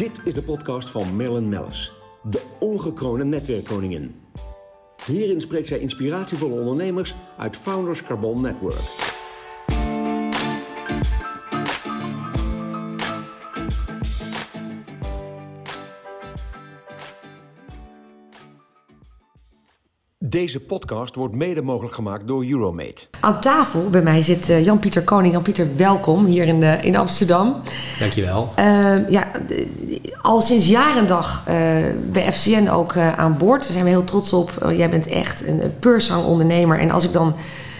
Dit is de podcast van Marilyn Mellis, de ongekroonde netwerkkoningin. Hierin spreekt zij inspiratievolle ondernemers uit Founders Carbon Network. Deze podcast wordt mede mogelijk gemaakt door Euromate. Aan tafel bij mij zit uh, Jan-Pieter Koning. Jan-Pieter, welkom hier in, uh, in Amsterdam. Dankjewel. Uh, ja, al sinds jaar en dag eh, bij FCN ook aan boord. Daar zijn we heel trots op. jij bent echt een, een peursang ondernemer. En als ik dan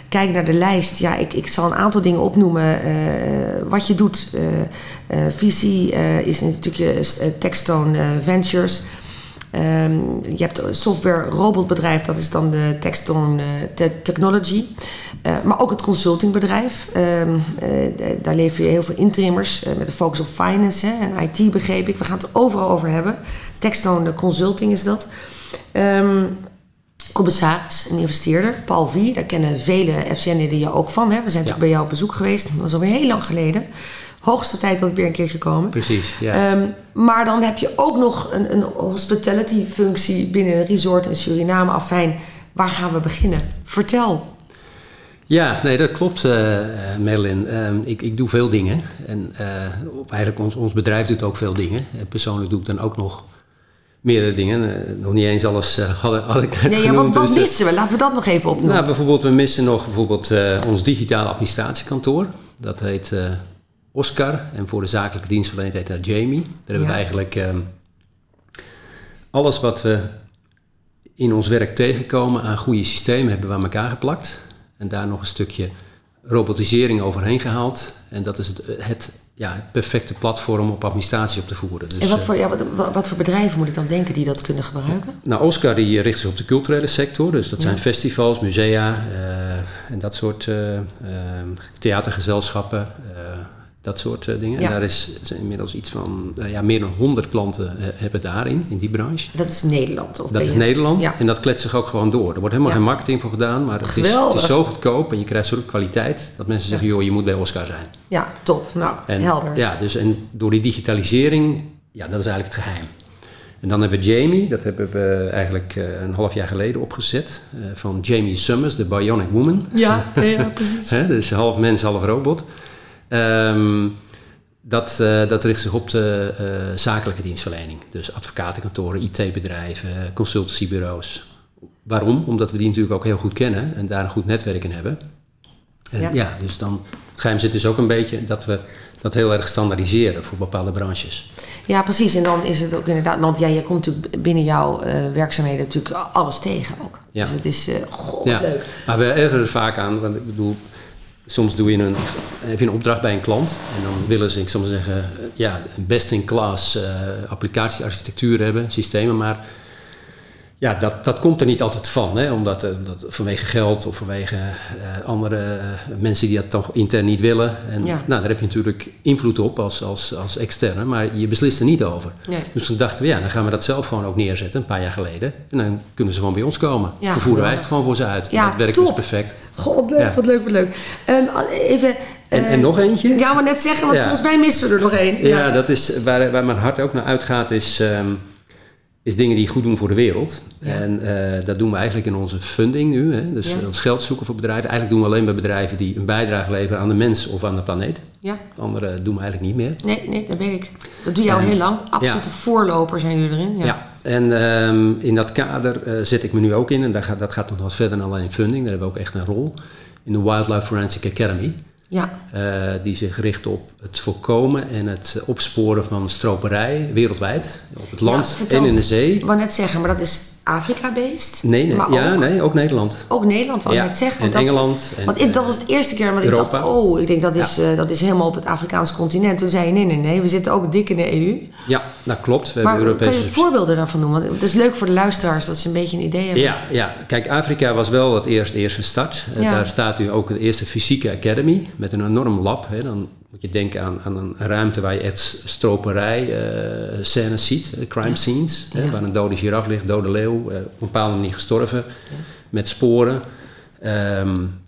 kijk naar de lijst, ja, ik, ik zal een aantal dingen opnoemen. wat je doet. visie is natuurlijk Techstone Ventures. Um, je hebt een software robotbedrijf, dat is dan de Texton uh, Technology. Uh, maar ook het consultingbedrijf. Um, uh, daar lever je heel veel interimmers met een focus op finance hè, en IT, begreep ik. We gaan het er overal over hebben. Texton Consulting is dat. Um, commissaris, een investeerder, Paul V. Daar kennen vele FCN'en je ook van. Hè. We zijn natuurlijk bij jou op bezoek geweest. Dat was alweer heel lang geleden hoogste tijd dat het weer een keertje komen. Precies, ja. Um, maar dan heb je ook nog een, een hospitality functie binnen een resort in Suriname. Afijn, waar gaan we beginnen? Vertel. Ja, nee, dat klopt, uh, Merlin. Uh, ik, ik doe veel dingen. En uh, eigenlijk ons, ons bedrijf doet ook veel dingen. En persoonlijk doe ik dan ook nog meerdere dingen. nog niet eens alles had, had, ik net Nee, ja, wat, wat dus, missen we? Laten we dat nog even opnoemen. Nou, bijvoorbeeld, we missen nog bijvoorbeeld ons digitale administratiekantoor. Dat heet Oscar en voor de zakelijke dienstverlening heet dat Jamie. Daar hebben we eigenlijk ehm, alles wat we in ons werk tegenkomen aan goede systemen hebben we aan elkaar geplakt. En daar nog een stukje robotisering overheen gehaald. En dat is het, het, ja, het perfecte platform op administratie op te voeren. Dus, en wat voor, ja, wat, wat, voor bedrijven moet ik dan denken die dat kunnen gebruiken? Nou, Oscar die richt zich op de culturele sector. Dus dat zijn festivals, musea uh, en dat soort uh, uh, theatergezelschappen dat soort uh, dingen. En daar is, inmiddels iets van, uh, ja, meer dan 100 klanten uh, hebben daarin, in die branche. Dat is Nederland? Of dat is Nederland ja. en dat kletst zich ook gewoon door. Er wordt helemaal geen marketing voor gedaan, maar het is, het is, zo goedkoop en je krijgt zo'n kwaliteit dat mensen zeggen, joh, je moet bij Oscar zijn. Ja, top. Nou, en, helder. Ja, dus en door die digitalisering, ja, dat is eigenlijk het geheim. En dan hebben we Jamie, dat hebben we eigenlijk een half jaar geleden opgezet. van Jamie Summers, de Bionic Woman. Ja, ja precies. dus half mens, half robot. Um, dat, uh, dat richt zich op de uh, zakelijke dienstverlening. Dus advocatenkantoren, IT-bedrijven, consultancybureaus. Waarom? Omdat we die natuurlijk ook heel goed kennen en daar een goed netwerk in hebben. En ja. ja, dus dan, het geheim zit dus ook een beetje dat we dat heel erg standaardiseren voor bepaalde branches. Ja, precies. En dan is het ook inderdaad, want ja, je komt natuurlijk binnen jouw uh, werkzaamheden natuurlijk alles tegen ook. Ja. Dus het is, uh, god, ja. leuk. Maar we ergeren er vaak aan, want ik bedoel, soms doe je een, heb je een opdracht bij een klant en dan willen ze, ik zal zeggen, ja, een best-in-class uh, applicatiearchitectuur hebben, systemen, maar ja, dat, dat komt er niet altijd van, hè? omdat uh, dat vanwege geld of vanwege uh, andere mensen die dat toch intern niet willen. En ja. nou, daar heb je natuurlijk invloed op als, als, als externe, maar je beslist er niet over. Nee. Dus toen dachten we, ja, dan gaan we dat zelf gewoon ook neerzetten, een paar jaar geleden. En dan kunnen ze gewoon bij ons komen. Ja, dan voeren wij het gewoon voor ze uit. Ja, dat werkt top. dus perfect. God, leuk, wat leuk, wat leuk. Um, even... En, en, nog eentje? Ja, maar net zeggen, want volgens mij missen we er nog één. Ja, dat is waar, waar mijn hart ook naar uitgaat, is... Um, is dingen die goed doen voor de wereld. Ja. En uh, dat doen we eigenlijk in onze funding nu. Hè? Dus ja. ons geld zoeken voor bedrijven. Eigenlijk doen we alleen bij bedrijven die een bijdrage leveren aan de mens of aan de planeet. Ja. Andere doen we eigenlijk niet meer. Nee, nee dat weet ik. Dat doe je al heel lang. Absolute ja. voorloper zijn jullie erin. Ja, en um, in dat kader uh, zet ik me nu ook in. En dat gaat, dat gaat nog wat verder dan alleen in funding. Daar hebben we ook echt een rol. In de Wildlife Forensic Academy. Ja. Uh, die zich richt op het voorkomen en het opsporen van stroperij wereldwijd. Op het land ja, en in de zee. Ik wou net zeggen, maar dat is Afrika-based? Nee, nee, ja, ook, nee, ook Nederland. Ook Nederland, ik ja, net zeggen. En dat, Engeland. En, want ik, dat was het eerste keer dat ik dacht, oh, ik denk dat is, ja. uh, dat is helemaal op het Afrikaanse continent. Toen zei je, nee, nee, nee, we zitten ook dik in de EU. Ja, dat klopt. We maar hebben Europese kan je voorbeelden daarvan noemen? Want het is leuk voor de luisteraars dat ze een beetje een idee hebben. Ja, ja. kijk, Afrika was wel het eerste, eerste start. Ja. Daar staat nu ook de eerste fysieke academy met een enorm lab. Hè. Dan moet je denken aan, aan een ruimte waar je echt stroperij uh, scènes ziet, uh, crime scenes. Hè, waar een dode giraf ligt, dode leeuw, uh, op een bepaalde manier gestorven, met sporen. Um,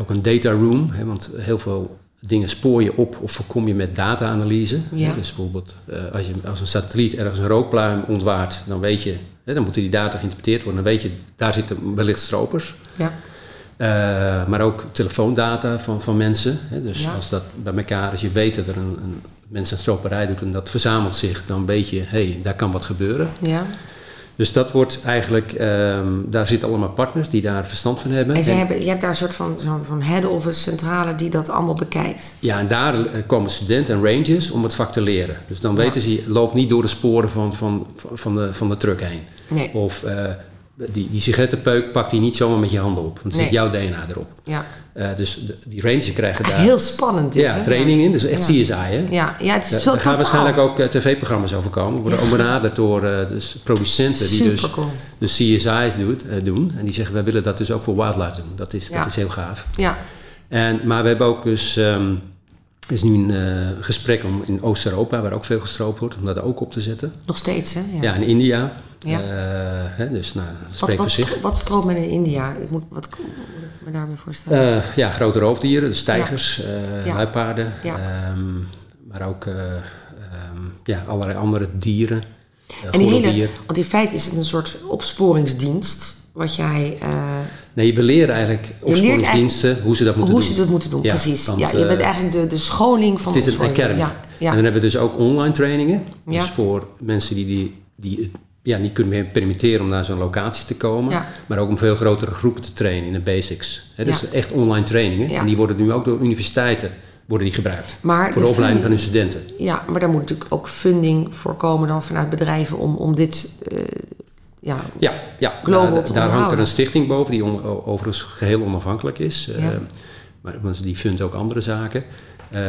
ook een data room, hè, want heel veel dingen spoor je op of voorkom je met data-analyse. Ja. Dus bijvoorbeeld eh, als, je, als een satelliet ergens een rookpluim ontwaart, dan weet je, hè, dan moeten die data geïnterpreteerd worden. Dan weet je, daar zitten wellicht stropers. Ja. Eh, maar ook telefoondata van, van mensen. Hè? Dus Ja. als dat bij elkaar, als je weet dat er een, een mensen een stroperij doet en dat verzamelt zich, dan weet je, hé, hey, daar kan wat gebeuren. ja. Dus dat wordt eigenlijk, ehm, daar zitten allemaal partners die daar verstand van hebben. En ze En- hebben, je hebt daar een soort van, van head office centrale die dat allemaal bekijkt. Ja, en daar eh, komen studenten en rangers om het vak te leren. Dus dan Ja. weten ze, loopt niet door de sporen van, van, van, de, van de truck heen. Nee. Of eh, die, die sigarettenpeuk pakt die niet zomaar met je handen op, want er zit jouw DNA erop. Ja. Eh, dus de- die rangers krijgen daar Heel spannend dit, ja, training in, dus echt. CSI. Hè? Ja, ja, het is Daar zo daar gaan waarschijnlijk ook eh, tv-programma's over komen. Worden ook benaderd door eh, dus producenten die dus de CSI's doet, doen. En die zeggen, wij willen dat dus ook voor wildlife doen. Dat is, dat is heel gaaf. Ja, En, maar we hebben ook dus... ehm, er is nu een eh, gesprek om in Oost-Europa, waar ook veel gestroopt wordt, om dat ook op te zetten. nog steeds, hè? Ja, in India. Ja. Eh, hè, dus nou, Wat, spreekt voor wat, zich. wat stroomt men in India? Ik moet, wat moet ik me daarbij voorstellen? Eh, ja, grote roofdieren, dus tijgers, Ja. luipaarden. Ja. ehm, maar ook eh, ehm, ja, allerlei andere dieren. En die hele, want in feite is het een soort opsporingsdienst. Wat jij, Nee, we leren eigenlijk opsporingsdiensten hoe ze dat moeten hoe doen. ze dat moeten doen, Ja, precies. want, ja, je bent eh, eigenlijk de, de scholing van Het is een academy. Ja, ja. En dan hebben we dus ook online trainingen. Dus voor mensen die, die, die het ja, niet kunnen meer permitteren om naar zo'n locatie te komen. Ja. Maar ook om veel grotere groepen te trainen in de basics. Hè, dus Ja. echt online trainingen. Ja. En die worden nu ook door universiteiten worden die gebruikt. Maar voor de, opleiding van hun studenten. Ja, maar daar moet natuurlijk ook funding voor komen dan vanuit bedrijven om, om dit... eh, ja, Ja, ja. Global daar, hangt er een stichting boven die on- overigens geheel onafhankelijk is. Eh, Ja. maar want die fundt ook andere zaken. Eh,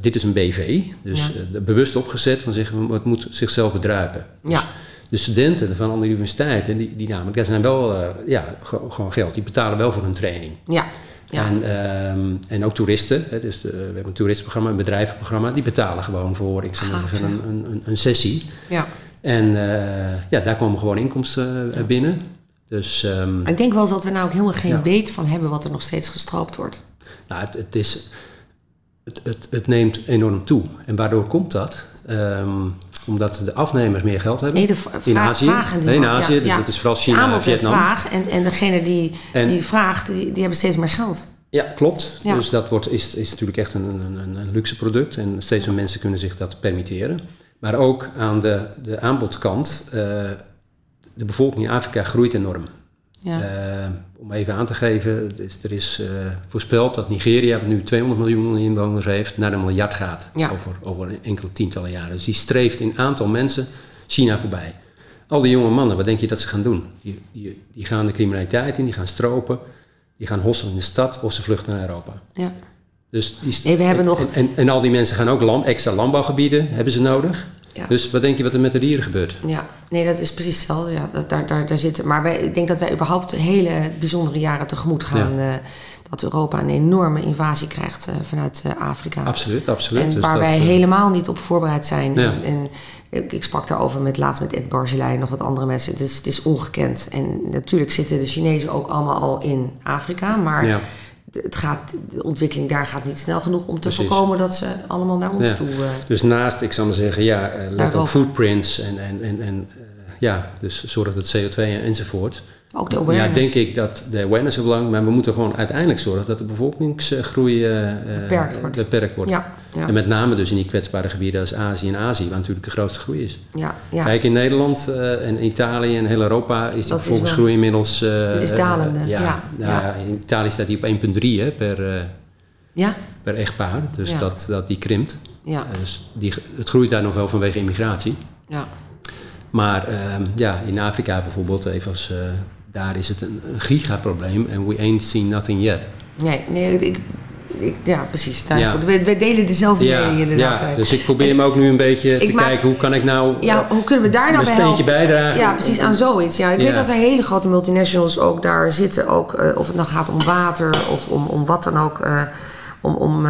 dit is een BV, dus Ja. eh, bewust opgezet van zeggen het moet zichzelf bedruipen. Dus Ja. de studenten van andere universiteiten, die, die namelijk, daar zijn wel ja, ge- gewoon geld. Die betalen wel voor hun training. ja, ja. En, ehm, en ook toeristen, hè, dus de, we hebben een toeristenprogramma, een bedrijvenprogramma, die betalen gewoon voor, ik maar een, een, een, een sessie. ja. En eh, ja, daar komen gewoon inkomsten eh, binnen. Dus ehm, ik denk wel dat we nou ook helemaal geen Ja. weet van hebben wat er nog steeds gestroopt wordt. nou, het, het, is, het, het, het neemt enorm toe. En waardoor komt dat? Ehm, omdat de afnemers meer geld hebben. Nee, de in Azië. nee, in Azië. ja, dus ja. dat is vooral Het China en Vietnam. vraag en, en degene die, En- die vraagt, die, die hebben steeds meer geld. Ja, klopt. Ja. Dus dat wordt, is, is natuurlijk echt een, een, een luxe product. En steeds meer mensen kunnen zich dat permitteren. Maar ook aan de, de aanbodkant. eh, de bevolking in Afrika groeit enorm. Ja. Eh, om even aan te geven, er is eh, voorspeld dat Nigeria, wat nu 200 miljoen inwoners heeft, naar een miljard gaat Ja. over, over enkele tientallen jaren. Dus die streeft in aantal mensen China voorbij. Al die jonge mannen, wat denk je dat ze gaan doen? Die, die, die gaan de criminaliteit in, die gaan stropen, die gaan hosselen in de stad of ze vluchten naar Europa. ja. Dus die, Nee, we hebben en, nog- en, en, en al die mensen gaan ook land, extra landbouwgebieden, hebben ze nodig. Ja. Dus wat denk je wat er met de dieren gebeurt? Ja, nee, dat is precies hetzelfde. Ja, dat, daar, daar, daar zitten. Maar wij, ik denk dat wij überhaupt hele bijzondere jaren tegemoet gaan. eh, dat Europa een enorme invasie krijgt eh, vanuit eh, Afrika. Absoluut, absoluut. En Dus waar dat, wij helemaal niet op voorbereid zijn. Ja. En, en ik, ik sprak daarover met laatst met Ed Barzilai en nog wat andere mensen. Het is, het is ongekend. En natuurlijk zitten de Chinezen ook allemaal al in Afrika. Maar het gaat, de ontwikkeling daar gaat niet snel genoeg om te Precies. voorkomen dat ze allemaal naar ons Ja. toe. eh, Dus naast, ik zou maar zeggen, ja, eh, let op footprints en, en, en, en eh, ja, dus zorg dat CO2 en ook de Ja, awareness. denk ik dat de awareness is belangrijk, maar we moeten gewoon uiteindelijk zorgen dat de bevolkingsgroei eh, eh, Beperkt wordt. beperkt wordt. Ja, ja, En met name dus in die kwetsbare gebieden als Azië en Azië, waar natuurlijk de grootste groei is. ja, ja. Kijk, in Nederland eh, en Italië en heel Europa is die bevolkingsgroei inmiddels... Het is dalende, ja, ja, nou ja. ja, In Italië staat die op 1,3 hè, per, ja, per echtpaar, dus Ja. dat, dat die krimpt. ja, Dus die, het groeit daar nog wel vanwege immigratie. ja. Maar ehm, ja, in Afrika bijvoorbeeld, even als, daar is het een, gigaprobleem en we ain't seen nothing yet. Nee, nee, ik, ik, ja, precies. Nou, Ja. we, we delen dezelfde Ja, mening inderdaad. ja, dus ik probeer me ook nu een beetje te maak- kijken hoe kan ik nou ja, eh, hoe kunnen we daar nou bij helpen? bijdragen. Ja, precies, aan zoiets. Ja, ik weet dat er hele grote multinationals ook daar zitten. Ook, eh, of het nou gaat om water of om, om wat dan ook. eh, om om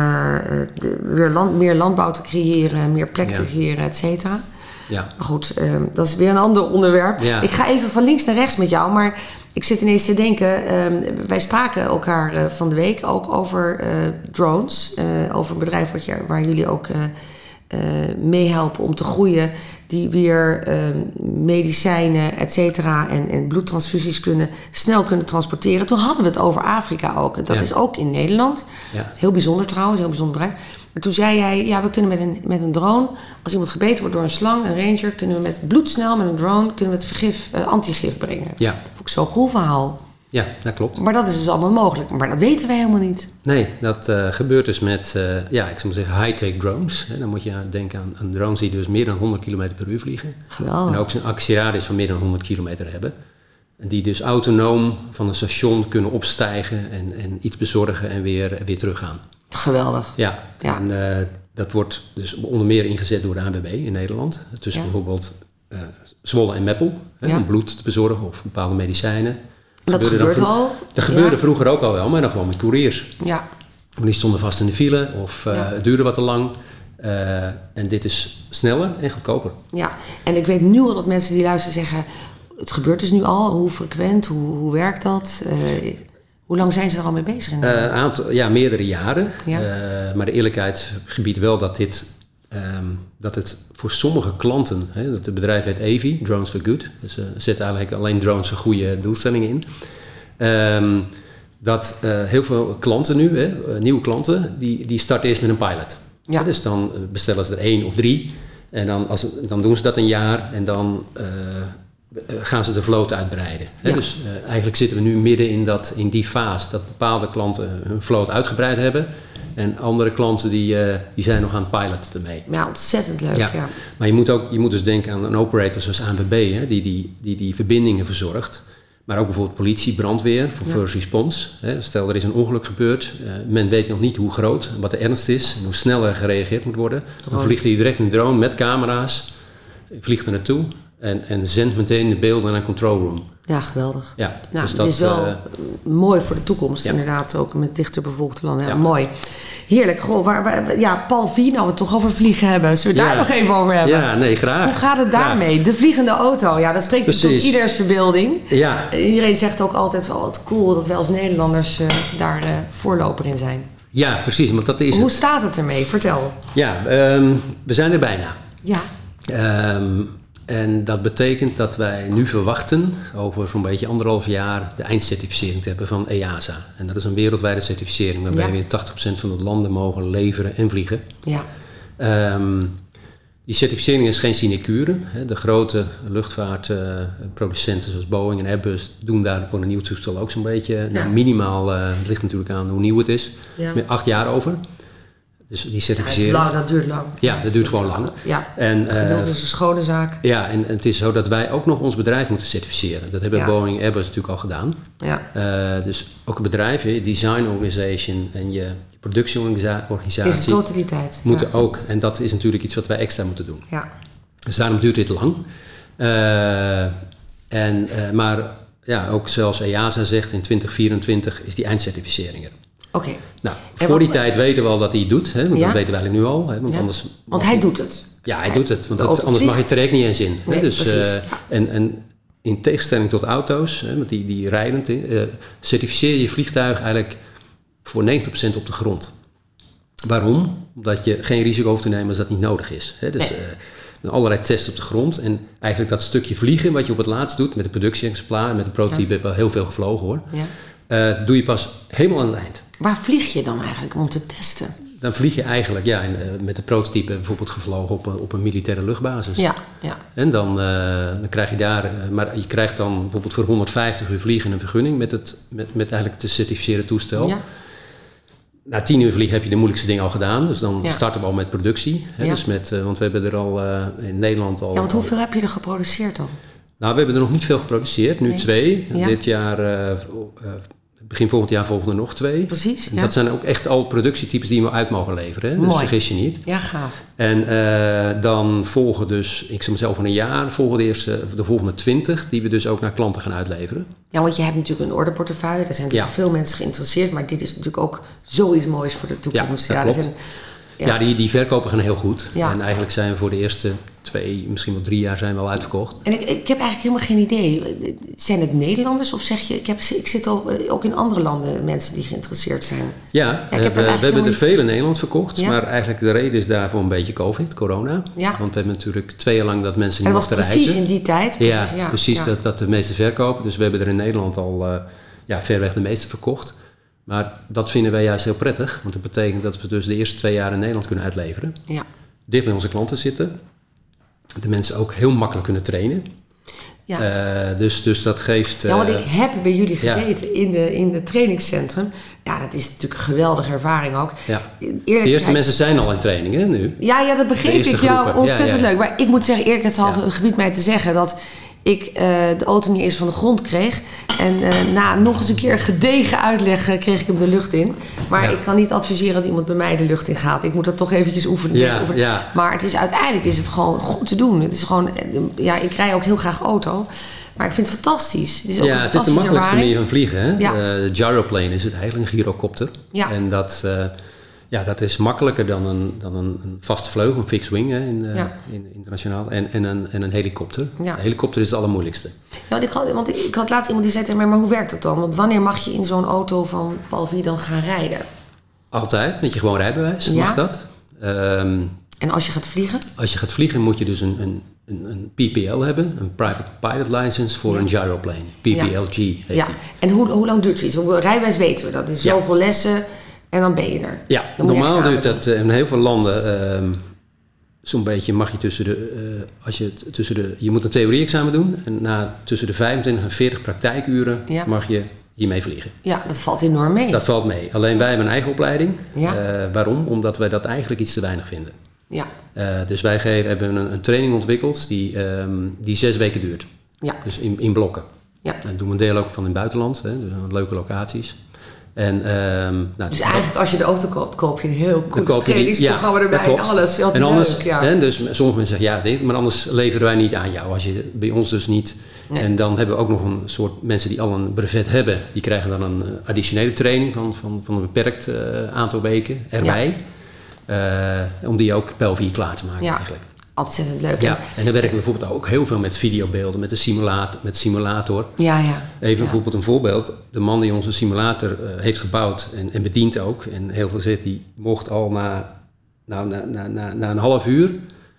de- weer land, meer landbouw te creëren, meer plek te creëren, et cetera. Ja. Maar goed, ehm, dat is weer een ander onderwerp. Ja. Ik ga even van links naar rechts met jou, maar ik zit ineens te denken. ehm, wij spraken elkaar eh, van de week ook over eh, drones. eh, over een bedrijf wat je, waar jullie ook eh, eh, meehelpen om te groeien. Die weer ehm, medicijnen, et cetera, en, en bloedtransfusies kunnen, snel kunnen transporteren. Toen hadden we het over Afrika ook. Dat Ja. is ook in Nederland. Ja. Heel bijzonder trouwens, heel bijzonder bedrijf. Maar toen zei jij, ja, we kunnen met een, met een drone, als iemand gebeten wordt door een slang, een ranger, kunnen we met bloedsnel met een drone, kunnen we het vergif, eh, antigif brengen. Ja. Dat vond ik zo'n cool verhaal. ja, dat klopt. Maar dat is dus allemaal mogelijk. Maar dat weten wij helemaal niet. Nee, dat eh, gebeurt dus met, eh, ja, ik zou maar zeggen, high-tech drones. Dan moet je denken aan, aan drones die dus meer dan 100 km per uur vliegen. Geweldig. En ook zijn actieradius van meer dan 100 kilometer hebben. En die dus autonoom van een station kunnen opstijgen en, en iets bezorgen en weer, en weer teruggaan. Geweldig. Ja, Ja. en eh, dat wordt dus onder meer ingezet door de ANWB in Nederland. Tussen Ja. bijvoorbeeld eh, Zwolle en Meppel, hè, Ja. om bloed te bezorgen of bepaalde medicijnen. Dat Gebeurde dan gebeurt al. Dat gebeurde vroeger ook al wel, maar dan gewoon met couriers. Ja, Want die stonden vast in de file of eh, het duurde wat te lang. En dit is sneller en goedkoper. ja. En ik weet nu al dat mensen die luisteren zeggen, het gebeurt dus nu al. Hoe frequent, hoe, hoe werkt dat? Eh, hoe lang zijn ze er al mee bezig? In Eh, aantal, ja, meerdere jaren. Ja. Eh, maar de eerlijkheid gebiedt wel dat dit... ehm, dat het voor sommige klanten, hè, dat het bedrijf heet Avi, Drones for Good. Dus ze zetten eigenlijk alleen drones voor goede doelstellingen in. Ehm, dat eh, heel veel klanten nu, hè, eh, nieuwe klanten, die, die starten eerst met een pilot. Ja. Dus dan eh, bestellen ze er één of drie. En dan, als, dan doen ze dat een jaar en dan eh, eh, gaan ze de vloot uitbreiden. Hè? Ja. Dus eh, eigenlijk zitten we nu midden in, dat, in die fase dat bepaalde klanten hun vloot uitgebreid hebben. En andere klanten die, eh, die zijn nog aan het piloten ermee. Ja, ontzettend leuk. Ja. Ja. Maar je moet, ook, je moet dus denken aan een operator zoals ANWB, hè, die, die, die die verbindingen verzorgt. Maar ook bijvoorbeeld politie, brandweer, voor first response. Hè. Stel, er is een ongeluk gebeurd. eh, men weet nog niet hoe groot, wat de ernst is en hoe snel er gereageerd moet worden. Dan vliegt hij direct een drone met camera's, vliegt er naartoe en, en zendt meteen de beelden naar een control room. Ja, geweldig. Ja, Nou, dus dat is wel eh, mooi voor de toekomst, ja. inderdaad, ook met dichter bevolkte landen. Ja, Ja. Mooi. Heerlijk. Goh, waar, waar- ja, Paul V, nou we het toch over vliegen hebben. Zullen we daar nog even over hebben? ja, nee, graag. Hoe gaat het daarmee? De vliegende auto, ja, dat spreekt tot Precies. ieders verbeelding. Ja, Iedereen zegt ook altijd wel wat cool dat wij als Nederlanders eh, daar eh, voorloper in zijn. ja, precies, want dat is Hoe het. staat het ermee? Vertel. Ja, ehm, we zijn er bijna. Ja, Ehm, en dat betekent dat wij nu verwachten over zo'n beetje anderhalf jaar de eindcertificering te hebben van EASA. En dat is een wereldwijde certificering waarbij Ja. we in 80% van de landen mogen leveren en vliegen. ja, Ehm, die certificering is geen sinecure. De grote luchtvaartproducenten zoals Boeing en Airbus doen daar voor een nieuw toestel ook zo'n beetje nou, minimaal, eh, het ligt natuurlijk aan hoe nieuw het is, Ja. met acht jaar over. Dus die Ja, dat is lang, dat duurt lang. Ja, dat duurt gewoon lang. Ja, En, eh, geduld is een schone zaak. ja, en het is zo dat wij ook nog ons bedrijf moeten certificeren. Dat hebben Ja. Boeing Airbus natuurlijk al gedaan. Ja. Eh, dus ook een bedrijf, hè, je design organization en je Is productieorganisatie de totaliteit. moeten ja. ook. En dat is natuurlijk iets wat wij extra moeten doen. Ja. Dus daarom duurt dit lang. Eh, en, eh, maar ja, ook zelfs EASA zegt in 2024 is die eindcertificering er. Oké. Nou, En voor die tijd weten we al dat hij het doet. Hè, want Ja. dat weten we eigenlijk nu al. Hè, want Ja. anders Want hij doet het. Ja, hij doet het. Want anders mag je het traject niet eens in. hè. Nee, dus, precies, eh, ja. en, en in tegenstelling tot auto's, hè, want die, die rijdend, eh, certificeer je vliegtuig eigenlijk voor 90% op de grond. Waarom? Omdat je geen risico hoeft te nemen als dat niet nodig is. Hè. Dus Nee. eh, allerlei tests op de grond. En eigenlijk dat stukje vliegen wat je op het laatst doet met de productie-exemplaar, met de prototype heb ik wel heel veel gevlogen hoor. Ja. Eh, doe je pas helemaal aan het eind. Waar vlieg je dan eigenlijk om te testen? Dan vlieg je eigenlijk ja, eh, met de prototype bijvoorbeeld gevlogen op, een- op een militaire luchtbasis. Ja, ja. En dan, eh, dan krijg je daar, eh, maar je krijgt dan bijvoorbeeld voor 150 uur vliegen een vergunning met, het, met, met eigenlijk te certificeren toestel. ja. Na 10 uur vliegen heb je de moeilijkste dingen al gedaan, dus dan Ja. starten we al met productie. Hè, Ja. dus met, eh, want we hebben er al eh, in Nederland al. Ja, want hoeveel heb je er geproduceerd dan? Nou, we hebben er nog niet veel geproduceerd, nu Nee. twee. Ja. Dit jaar, eh, eh, begin volgend jaar volgen er nog twee. Precies, ja. Dat zijn ook echt al productietypes die we uit mogen leveren. Hè? Dus Mooi. vergis je niet. Ja, gaaf. En eh, dan volgen dus, ik zeg mezelf van een jaar, volgen de, eerste, de volgende 20, die we dus ook naar klanten gaan uitleveren. Ja, want je hebt natuurlijk een orderportefeuille. Daar zijn natuurlijk Ja. veel mensen geïnteresseerd. Maar dit is natuurlijk ook zoiets moois voor de toekomst. Ja, dat er klopt. Ja, Ja. die, die verkopen gaan heel goed. Ja. En eigenlijk zijn we voor de eerste twee, misschien wel drie jaar zijn we al uitverkocht. En ik, ik heb eigenlijk helemaal geen idee. Zijn het Nederlanders of zeg je... Ik, heb, ik zit al, eh, ook in andere landen mensen die geïnteresseerd zijn. Ja, heb we, hebben- we eigenlijk hebben er veel in Nederland verkocht. Ja. Maar eigenlijk de reden is daarvoor een beetje COVID, corona. Ja. Want we hebben natuurlijk twee jaar lang dat mensen En niet mochten precies reizen. in die tijd. Precies, ja, precies. Dat, dat de meeste verkopen. Dus we hebben er in Nederland al eh ja, verreweg de meeste verkocht. Maar dat vinden wij juist heel prettig. Want dat betekent dat we dus de eerste twee jaar in Nederland kunnen uitleveren. Ja. Dicht bij onze klanten zitten. De mensen ook heel makkelijk kunnen trainen. Ja. Eh, dus, dus dat geeft... ja, want eh, ik heb bij jullie ja. gezeten in, de, in het trainingscentrum. Ja, dat is natuurlijk een geweldige ervaring ook. ja. Eerlijk De eerste mensen zijn al in training hè, nu. Ja, ja, dat begreep ik. Ja, groepen. ontzettend Ja, leuk. Maar ik moet zeggen, eerlijkheidshalve Ja. een gebied mij te zeggen dat ik eh, de auto niet eens van de grond kreeg. En eh, na nog eens een keer gedegen uitleg eh, kreeg ik hem de lucht in. Maar Ja. ik kan niet adviseren dat iemand bij mij de lucht in gaat. Ik moet dat toch eventjes oefenen. Ja, net oefenen. ja. Maar het is, uiteindelijk is het gewoon goed te doen. Het is gewoon, eh, ja, ik rij ook heel graag auto. Maar ik vind het fantastisch. Het is ook Ja, een het is de makkelijkste ervaring. manier van vliegen. Hè? Ja. Gyroplane is het eigenlijk, een gyrocopter. Ja. En dat, ja, dat is makkelijker dan een, dan een, een vaste vleugel, een fixed wing hè, in, eh, Ja. in, internationaal. En, en, een, en een helikopter. Ja. Een helikopter is het allermoeilijkste. Ja, want ik had, want ik, had laatst iemand die zei tegen mij, maar hoe werkt dat dan? Want wanneer mag je in zo'n auto van Paul dan gaan rijden? Altijd, met je gewoon rijbewijs, Ja. mag dat. Ehm, En als je gaat vliegen? als je gaat vliegen moet je dus een, een, een, een PPL hebben, een Private Pilot License voor Ja. een gyroplane. PPLG heet Ja. die. En hoe, hoe lang duurt zoiets? Rijbewijs weten we, dat is Ja. zoveel lessen en dan ben je er. Ja, Dan normaal duurt dat eh, in heel veel landen ehm, zo'n beetje mag je tussen de, eh, als je tussen de, je moet een theorie-examen doen en na tussen de 25 en 40 praktijkuren Ja. mag je hiermee vliegen. Ja, dat valt enorm mee. Dat valt mee. Alleen wij hebben een eigen opleiding. Ja. Eh, waarom? Omdat wij dat eigenlijk iets te weinig vinden. Ja, dus wij geven, hebben een, een training ontwikkeld die, ehm, die zes weken duurt. ja, Dus in, in blokken. ja. En doen we een deel ook van in het buitenland, hè, dus leuke locaties. En, ehm, nou, Dus eigenlijk als je de auto koopt, koop je een heel goed je die- trainingsprogramma ja, erbij en alles. En anders, leuk, ja. hè, dus sommige mensen zeggen ja, dit, maar anders leveren wij niet aan jou. Als je bij ons dus niet. Nee. En dan hebben we ook nog een soort mensen die al een brevet hebben, die krijgen dan een eh, additionele training van, van, van een beperkt eh, aantal weken erbij. Eh, om die ook per vier klaar te maken Ja. eigenlijk. Ontzettend leuk. Ja, en dan werken we bijvoorbeeld ook heel veel met videobeelden, met de simulator. Met simulator. ja, ja. Even Ja. bijvoorbeeld een voorbeeld. De man die onze simulator eh, heeft gebouwd en, en bedient ook, en heel veel zit, die mocht al na, nou, na, na, na, na een half uur,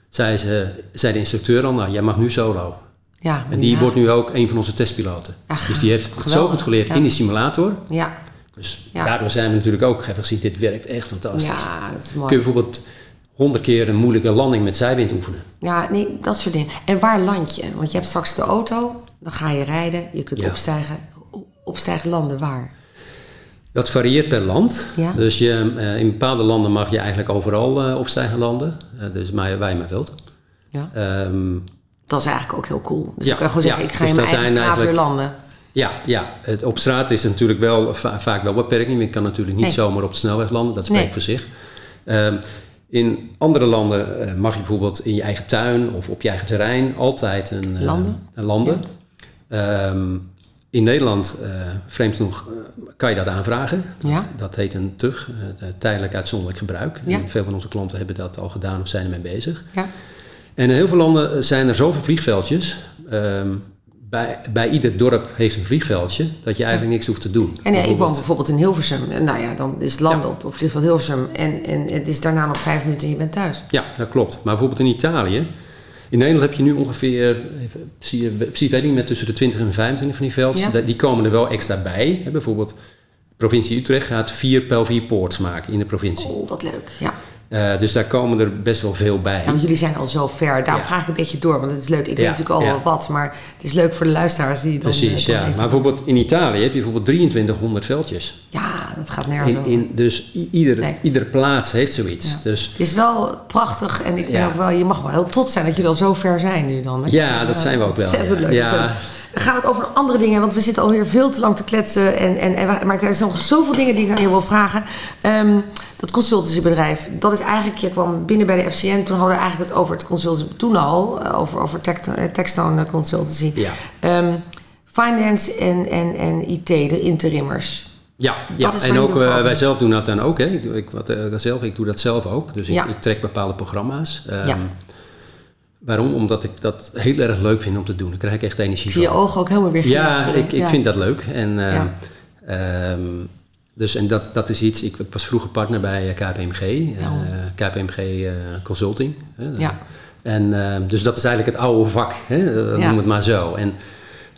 zei, ze, zei de instructeur al, nou jij mag nu solo. ja En die ja. wordt nu ook een van onze testpiloten. Dus die heeft het zo goed geleerd ja. in die simulator. Ja, Dus daardoor zijn we natuurlijk ook hebben gezien, dit werkt echt fantastisch. ja, dat is mooi. Kun je bijvoorbeeld honderd keer een moeilijke landing met zijwind oefenen. Ja, nee, dat soort dingen. En waar land je? Want je hebt straks de auto, dan ga je rijden, je kunt Ja. opstijgen. Opstijgen landen, waar? Dat varieert per land. Ja. Dus je, eh, in bepaalde landen mag je eigenlijk overal eh, opstijgen landen. Eh, dus maar, waar je maar wilt. Ja. Ehm, Dat is eigenlijk ook heel cool. Dus Ja, ik kan gewoon zeggen, ik ga dus in mijn eigen straat weer landen. ja, ja, het op straat is natuurlijk wel va- vaak wel beperking. Je kan natuurlijk niet Nee. zomaar op de snelweg landen. Dat spreekt Nee. voor zich. Ehm, in andere landen eh, mag je bijvoorbeeld in je eigen tuin of op je eigen terrein altijd een, eh, Landen. een landen. Ehm, in Nederland, eh, vreemd genoeg, kan je dat aanvragen. Dat, Ja. dat heet een TUG, tijdelijk uitzonderlijk gebruik. Ja. En veel van onze klanten hebben dat al gedaan of zijn ermee bezig. Ja. En in heel veel landen zijn er zoveel vliegveldjes. ehm, bij, bij ieder dorp heeft een vliegveldje dat je eigenlijk niks hoeft te doen. En ja, ik woon Bijvoorbeeld- in Hilversum. Nou ja, dan is het landen Ja. op, op vliegveld Hilversum. En, en het is daarna nog vijf minuten en je bent thuis. Ja, dat klopt. Maar bijvoorbeeld in Italië. In Nederland heb je nu ongeveer, even, zie je, weet niet, met tussen de 20 en 25 van die veldjes. Ja. Die komen er wel extra bij. Hè, bijvoorbeeld, provincie Utrecht gaat vier pel vier poorts maken in de provincie. Oh, wat leuk. Ja. Eh, dus daar komen er best wel veel bij. ja, want jullie zijn al zo ver. Daarom Ja. vraag ik een beetje door, want het is leuk. Ik weet natuurlijk al wel wat, maar het is leuk voor de luisteraars die dan... Precies, eh, dan ja. Maar bijvoorbeeld in Italië heb je bijvoorbeeld 2300 veldjes. Ja, dat gaat nergens In, dus ieder, Nee. iedere plaats heeft zoiets. Ja. Dus Het is wel prachtig en ik ben ook wel, je mag wel heel trots zijn dat jullie al zo ver zijn nu dan. hè? Ja, dat zijn we ook wel, Ontzettend leuk. Ja. We het over andere dingen, want we zitten alweer veel te lang te kletsen. En, en, en, maar er zijn nog zoveel dingen die ik aan je wil vragen. Ehm, dat consultancybedrijf, dat is eigenlijk, je kwam binnen bij de FCN, toen hadden we eigenlijk het over het consultancy, toen al, eh, over, over eh, Techstone Consultancy. ja. Ehm, finance en, en, en IT, de interimmers. Ja, ja. en ook eh, wij zelf doen dat dan ook. Hè. Ik, doe, ik, wat, eh, zelf, ik doe dat zelf ook. Dus ik, Ja. ik trek bepaalde programma's. Ehm, Ja. Waarom? Omdat ik dat heel erg leuk vind om te doen. Daar krijg ik echt energie Ik zie je van. ogen ook helemaal weer Ja, ik, ik vind dat leuk. En, eh, Ja. ehm, dus en dat, dat is iets. Ik, ik was vroeger partner bij eh, KPMG, eh. KPMG eh, Consulting. Ja. En ehm, dus dat is eigenlijk het oude vak, noem het maar zo. En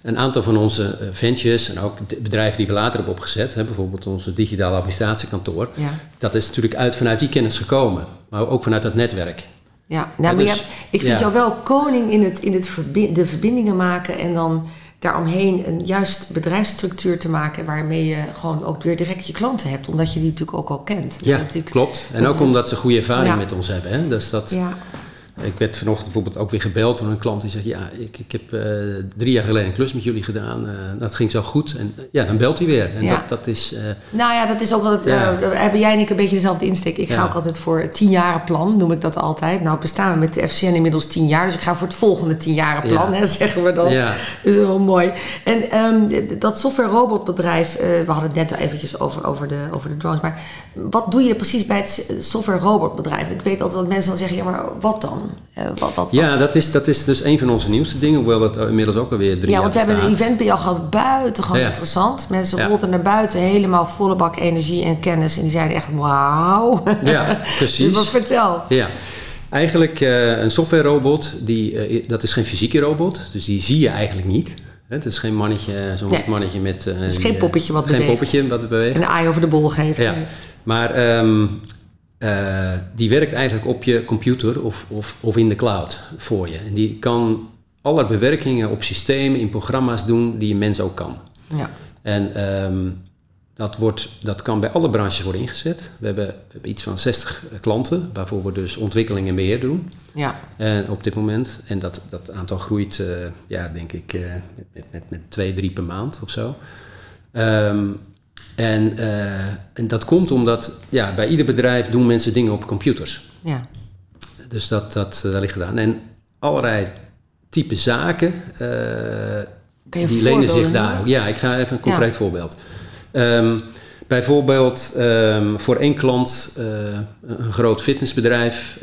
een aantal van onze ventures en ook bedrijven die we later hebben opgezet, hè, bijvoorbeeld onze digitale administratiekantoor, Ja. dat is natuurlijk uit vanuit die kennis gekomen, maar ook vanuit dat netwerk. Ja, nou, maar dus- hebt- ik vind ja. jou wel koning in, het, in het verbi- de verbindingen maken en dan daaromheen een juist bedrijfsstructuur te maken waarmee je gewoon ook weer direct je klanten hebt, omdat je die natuurlijk ook al kent. Ja, klopt. En ook omdat ze goede ervaring Ja. met ons hebben. Hè? Dus dat, Ja, Ik werd vanochtend bijvoorbeeld ook weer gebeld door een klant die zegt: Ja, ik, ik heb eh, drie jaar geleden een klus met jullie gedaan. eh, dat ging zo goed. En eh, ja, dan belt hij weer. En Ja. dat, dat is. nou ja, dat is ook altijd. Ja. hebben jij en ik een beetje dezelfde insteek? Ik ga ook altijd voor het tienjarenplan, noem ik dat altijd. Nou, bestaan we met de FCN inmiddels tien jaar, dus ik ga voor het volgende tienjarenplan, Ja. hè, zeggen we dan. Ja. Dat is wel mooi. En ehm, dat software robotbedrijf, eh, we hadden het net al eventjes over, over, de, over de drones. Maar wat doe je precies bij het s- software robotbedrijf? Ik weet altijd dat mensen dan zeggen, ja, maar wat dan? Eh, wat, wat, ja, wat? dat is, dat is dus een van onze nieuwste dingen. Hoewel dat inmiddels ook alweer drie Ja, jaar want we hebben een event bij jou gehad, buitengewoon Ja. interessant. Mensen Ja. rolden naar buiten, helemaal volle bak energie en kennis. En die zeiden echt, wauw. Ja, precies. Wat vertel. Ja. Eigenlijk eh, een software robot, die, eh, dat is geen fysieke robot. Dus die zie je eigenlijk niet. Het is geen mannetje, zo'n Nee. mannetje met... eh, is die, geen eh, poppetje wat Geen beweegt. poppetje wat beweegt. En de aai over de bol geven. Ja, maar ehm, eh, die werkt eigenlijk op je computer of, of, of in de cloud voor je. En die kan alle bewerkingen op systemen, in programma's doen die een mens ook kan. Ja. En ehm, dat, wordt, dat kan bij alle branches worden ingezet. We hebben, we hebben iets van 60 klanten, waarvoor we dus ontwikkeling en beheer doen. ja. En op dit moment, en dat, dat aantal groeit, eh, ja, denk ik, eh, met, met, met, met twee, drie per maand of zo. Ehm, en, eh, en dat komt omdat ja, bij ieder bedrijf doen mensen dingen op computers. ja. Dus dat, dat, eh, dat ligt gedaan. En allerlei type zaken, eh, die lenen zich daar. Ja, ik ga even een concreet voorbeeld. Ehm, bijvoorbeeld ehm, voor één klant, een groot fitnessbedrijf,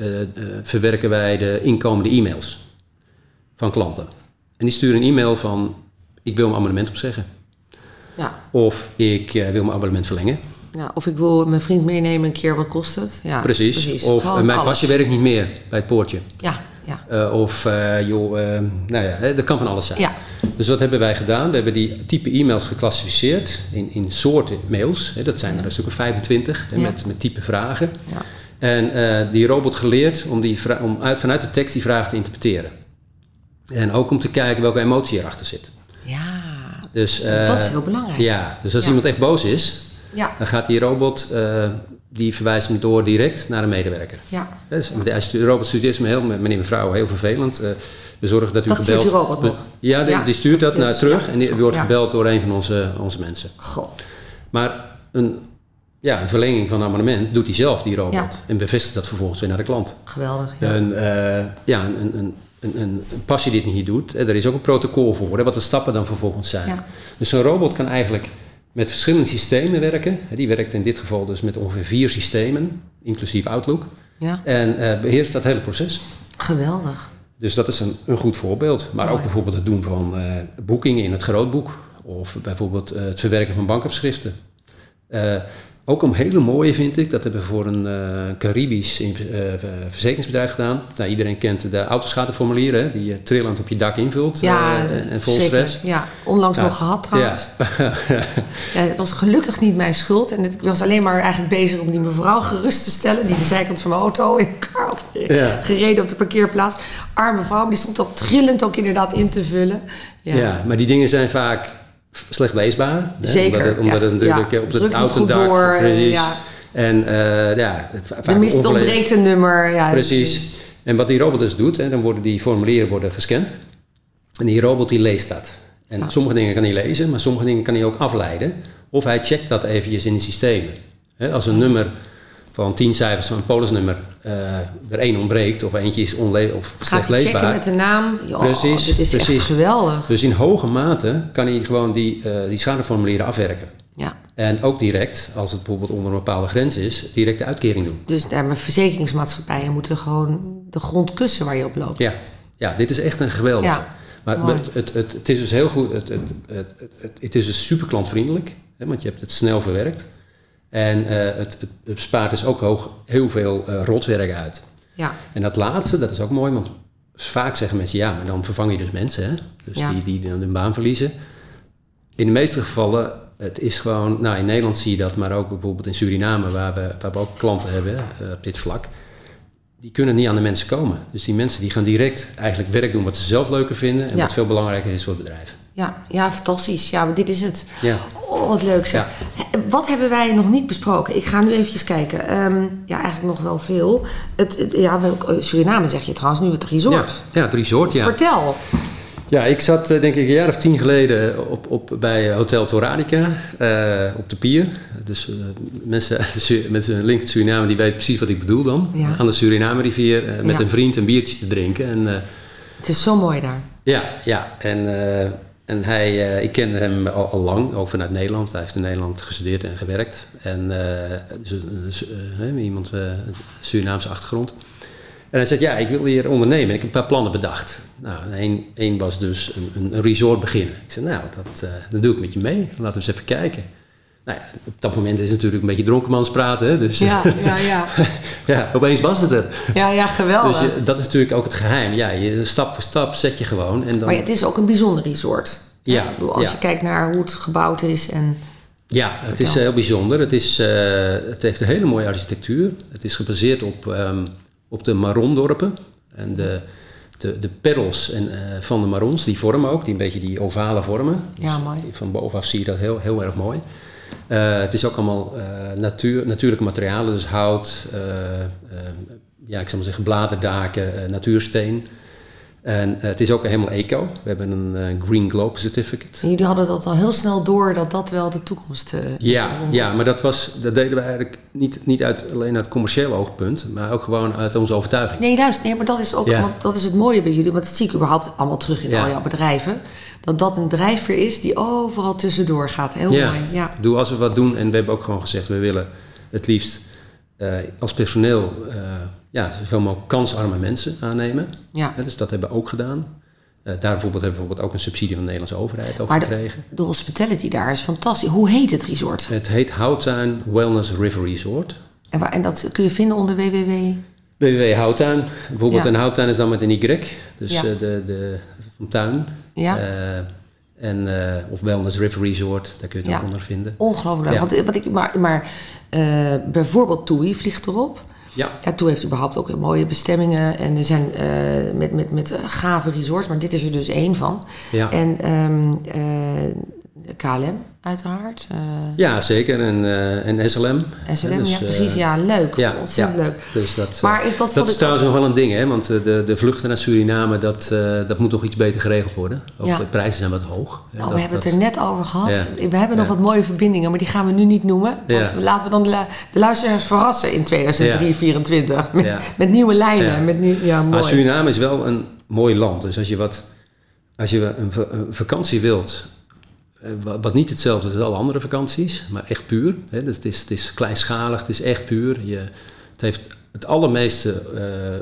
verwerken wij de inkomende e-mails van klanten. En die sturen een e-mail van, ik wil mijn abonnement opzeggen. Ja. Of ik eh, wil mijn abonnement verlengen. Ja, of ik wil mijn vriend meenemen een keer, wat kost het? Ja, precies. Of Gewoon eh, mijn alles. pasje werkt niet meer bij het poortje. Ja, ja. Eh, of eh, joh, nou ja, dat kan van alles zijn. Ja. Dus wat hebben wij gedaan? We hebben die type e-mails geclassificeerd in, in soorten mails. Hè, dat zijn er een stuk of 25 hè, Ja. met, met type vragen. Ja. En die robot geleerd om, die om uit, vanuit de tekst die vraag te interpreteren. En ook om te kijken welke emotie erachter zit. Dus, eh, dat is heel belangrijk. Ja, dus als Ja. iemand echt boos is, Ja, dan gaat die robot, eh, die verwijst hem door direct naar een medewerker. ja. Dus de robot stuurt eerst me heel, meneer mevrouw, heel vervelend. eh, we zorgen dat u Dat gebeld... stuurt die robot nog? Ja, die, Ja, die stuurt dat dat naar terug en die wordt gebeld door een van onze, onze mensen. Goh. Maar een, ja, een verlenging van een abonnement doet hij zelf, die robot. Ja. En bevestigt dat vervolgens weer naar de klant. Geweldig. Ja. En, eh, ja, een, een, een, een, een pas je dit niet doet, eh, er is ook een protocol voor, hè, wat de stappen dan vervolgens zijn. Ja. Dus zo'n robot kan eigenlijk met verschillende systemen werken. Die werkt in dit geval dus met ongeveer vier systemen, inclusief Outlook. ja, En eh, beheerst dat hele proces. geweldig. Dus dat is een, een goed voorbeeld. Maar ook bijvoorbeeld het doen van boekingen in het grootboek. Of bijvoorbeeld het verwerken van bankafschriften. Eh, ook een hele mooie vind ik, dat hebben we voor een eh, Caribisch in- eh, verzekeringsbedrijf gedaan. Nou, iedereen kent de autoschadeformulieren, hè, die je trillend op je dak invult Ja, eh, en vol zeker. stress. Ja, onlangs Ja. nog gehad trouwens. Ja. Ja, het was gelukkig niet mijn schuld. En ik was alleen maar eigenlijk bezig om die mevrouw gerust te stellen. Die de zijkant van mijn auto in elkaar had Ja. gereden op de parkeerplaats. Arme vrouw, die stond ook trillend ook inderdaad in te vullen. Ja. maar die dingen zijn vaak slecht leesbaar. hè, Zeker, Omdat het, omdat het natuurlijk ja. eh, op het autodak... door, eh, precies. ja. En eh, ja, va- vaak mist, onvolledig- ontbreekt een nummer. Ja, Precies. En wat die robot dus doet, hè, dan worden die formulieren worden gescand. En die robot die leest dat. En Ja. sommige dingen kan hij lezen, maar sommige dingen kan hij ook afleiden. Of hij checkt dat eventjes in de systemen. Hè, als een nummer van tien cijfers van een polisnummer eh, er één ontbreekt of eentje is onle of Gaat slecht hij checken leesbaar. met de naam? Precies, dit is precies. echt geweldig. Dus in hoge mate kan hij gewoon die, eh, die schadeformulieren afwerken. Ja. En ook direct, als het bijvoorbeeld onder een bepaalde grens is, direct de uitkering doen. Dus daar, maar verzekeringsmaatschappijen moeten gewoon de grond kussen waar je op loopt. Ja, ja, dit is echt een geweldige. Ja, maar het, het, het, het is dus heel goed, het, het, het, het, het is dus super klantvriendelijk, hè, want je hebt het snel verwerkt. En eh, het, het, spaart dus ook hoog, heel veel eh, rotwerk uit. Ja, En dat laatste, dat is ook mooi, want vaak zeggen mensen ja, maar dan vervang je dus mensen, hè? Dus Ja. die, die dan hun baan verliezen. In de meeste gevallen, het is gewoon, nou in Nederland zie je dat, maar ook bijvoorbeeld in Suriname, waar we, waar we ook klanten hebben eh, op dit vlak, die kunnen niet aan de mensen komen. Dus die mensen die gaan direct eigenlijk werk doen wat ze zelf leuker vinden en Ja. wat veel belangrijker is voor het bedrijf. ja, ja, fantastisch. Ja, maar dit is het. Ja. Oh, wat leuk zeg. Wat hebben wij nog niet besproken? Ik ga nu eventjes kijken. Ehm, ja, eigenlijk nog wel veel. Het, het- ja, eh, Suriname zeg je trouwens, nu het resort. Ja, ja, het resort, ja. Vertel. Ja, ik zat eh, denk ik een jaar of tien geleden op, op, bij Hotel Toradica eh, op de pier. Dus eh, mensen met een link Suriname die weten precies wat ik bedoel dan. Ja. Aan de Suriname-rivier eh, met Ja. een vriend een biertje te drinken. En, eh, Het is zo mooi daar. ja, ja, en, eh, en hij, eh, ik kende hem al, lang, ook vanuit Nederland. Hij heeft in Nederland gestudeerd en gewerkt. En eh, dus, dus, eh, iemand uh, Surinaamse achtergrond. En hij zei, ja, ik wil hier ondernemen. Ik heb een paar plannen bedacht. Nou, één, één was dus een, een resort beginnen. Ik zei, nou, dat, dat doe ik met je mee. Laten we eens even kijken. Nou ja, op dat moment is het natuurlijk een beetje dronkenmans praten. Hè? Dus, Ja, ja, ja. ja, opeens was het er. Ja, ja, geweldig. Dus je, dat is natuurlijk ook het geheim. Ja, je, stap voor stap zet je gewoon. En dan, Maar ja, het is ook een bijzonder resort. Ja, bedoel, als ja. je kijkt naar hoe het gebouwd is en... Ja, het Vertel. is heel bijzonder. Het, is, uh, het heeft een hele mooie architectuur. Het is gebaseerd op, um, op de Marondorpen. En de, de, de perls en, uh, van de Marons, die vormen ook, die een beetje die ovale vormen. Ja, mooi. Dus van bovenaf zie je dat heel, heel erg mooi. Uh, het is ook allemaal natuur, natuurlijke materialen, dus hout, ja, ik zal maar zeggen bladerdaken, natuursteen. En het is ook helemaal eco. We hebben een Green Globe Certificate. En jullie hadden dat al heel snel door dat dat wel de toekomst ja, ja, maar dat, was, dat deden we eigenlijk niet, niet uit, alleen uit commercieel oogpunt, maar ook gewoon uit onze overtuiging. Nee, juist. Nee, maar dat is ook Ja. want dat is het mooie bij jullie, want dat zie ik überhaupt allemaal terug in Ja. al jouw bedrijven. Dat dat een drijfveer is die overal tussendoor gaat. Heel ja. mooi. Ja. Bedoel, als we wat doen, en we hebben ook gewoon gezegd, we willen het liefst eh, als personeel eh, ja, zoveel mogelijk kansarme mensen aannemen. Ja. Ja, dus dat hebben we ook gedaan. Eh, daar bijvoorbeeld hebben we bijvoorbeeld ook een subsidie van de Nederlandse overheid ook Maar de, gekregen. de hospitality daar is fantastisch. Hoe heet het resort? Het heet Houttuin Wellness River Resort. En, waar, en dat kun je vinden onder www. www Houttuin. Bijvoorbeeld Ja. een Houttuin is dan met een Y. Dus Ja. de, de, van tuin. Ja. Eh, en, eh, of Wellness River Resort, daar kun je het Ja. ook onder vinden. Ongelooflijk leuk. Want, wat ik, maar maar eh, bijvoorbeeld TUI vliegt erop. Ja, Ja, TUI heeft überhaupt ook mooie bestemmingen. En er zijn eh, met, met, met eh, gave resorts, maar dit is er dus één van. ja. En ehm, eh, KLM uiteraard. eh, ja zeker. En, eh, en SLM. SLM, Dus, ja eh, precies. Ja, leuk. ja, Ontzettend ja. leuk. Dus dat, Maar is dat dat is trouwens ook- nog wel een ding, hè? want de, de vluchten naar Suriname, dat, dat moet nog iets beter geregeld worden. Ook Ja. de prijzen zijn wat hoog. Dat- we hebben dat- het er net over gehad. Ja. We hebben nog Ja. wat mooie verbindingen, maar die gaan we nu niet noemen. Want Ja. laten we dan de, de luisteraars verrassen in 2023. Met, Ja. met nieuwe lijnen. Ja. Met nieuw, ja, Maar mooi. Suriname is wel een mooi land. Dus als je, wat, als je een, va- een vakantie wilt, wat, wat niet hetzelfde is als alle andere vakanties, maar echt puur. Hè? Dus het, is, het is kleinschalig, het is echt puur. Je, het heeft het allermeeste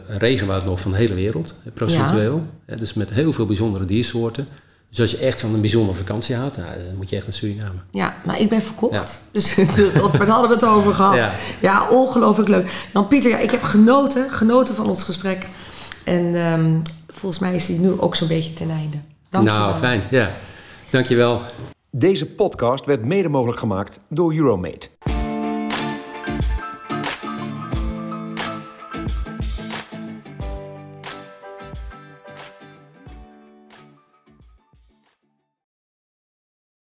eh, regenwoud nog van de hele wereld, procentueel. Dus met heel veel bijzondere diersoorten. Dus als je echt van een bijzondere vakantie houdt, nou, dan moet je echt naar Suriname. Ja, maar ik ben verkocht. Ja. Dus dat, daar hadden we het over gehad. Ja, Ja. ongelooflijk leuk. Dan Pieter, ja, ik heb genoten, genoten van ons gesprek. En ehm, volgens mij is die nu ook zo'n beetje ten einde. Dank je nou, fijn. Ja. Dankjewel. Deze podcast werd mede mogelijk gemaakt door Euromate.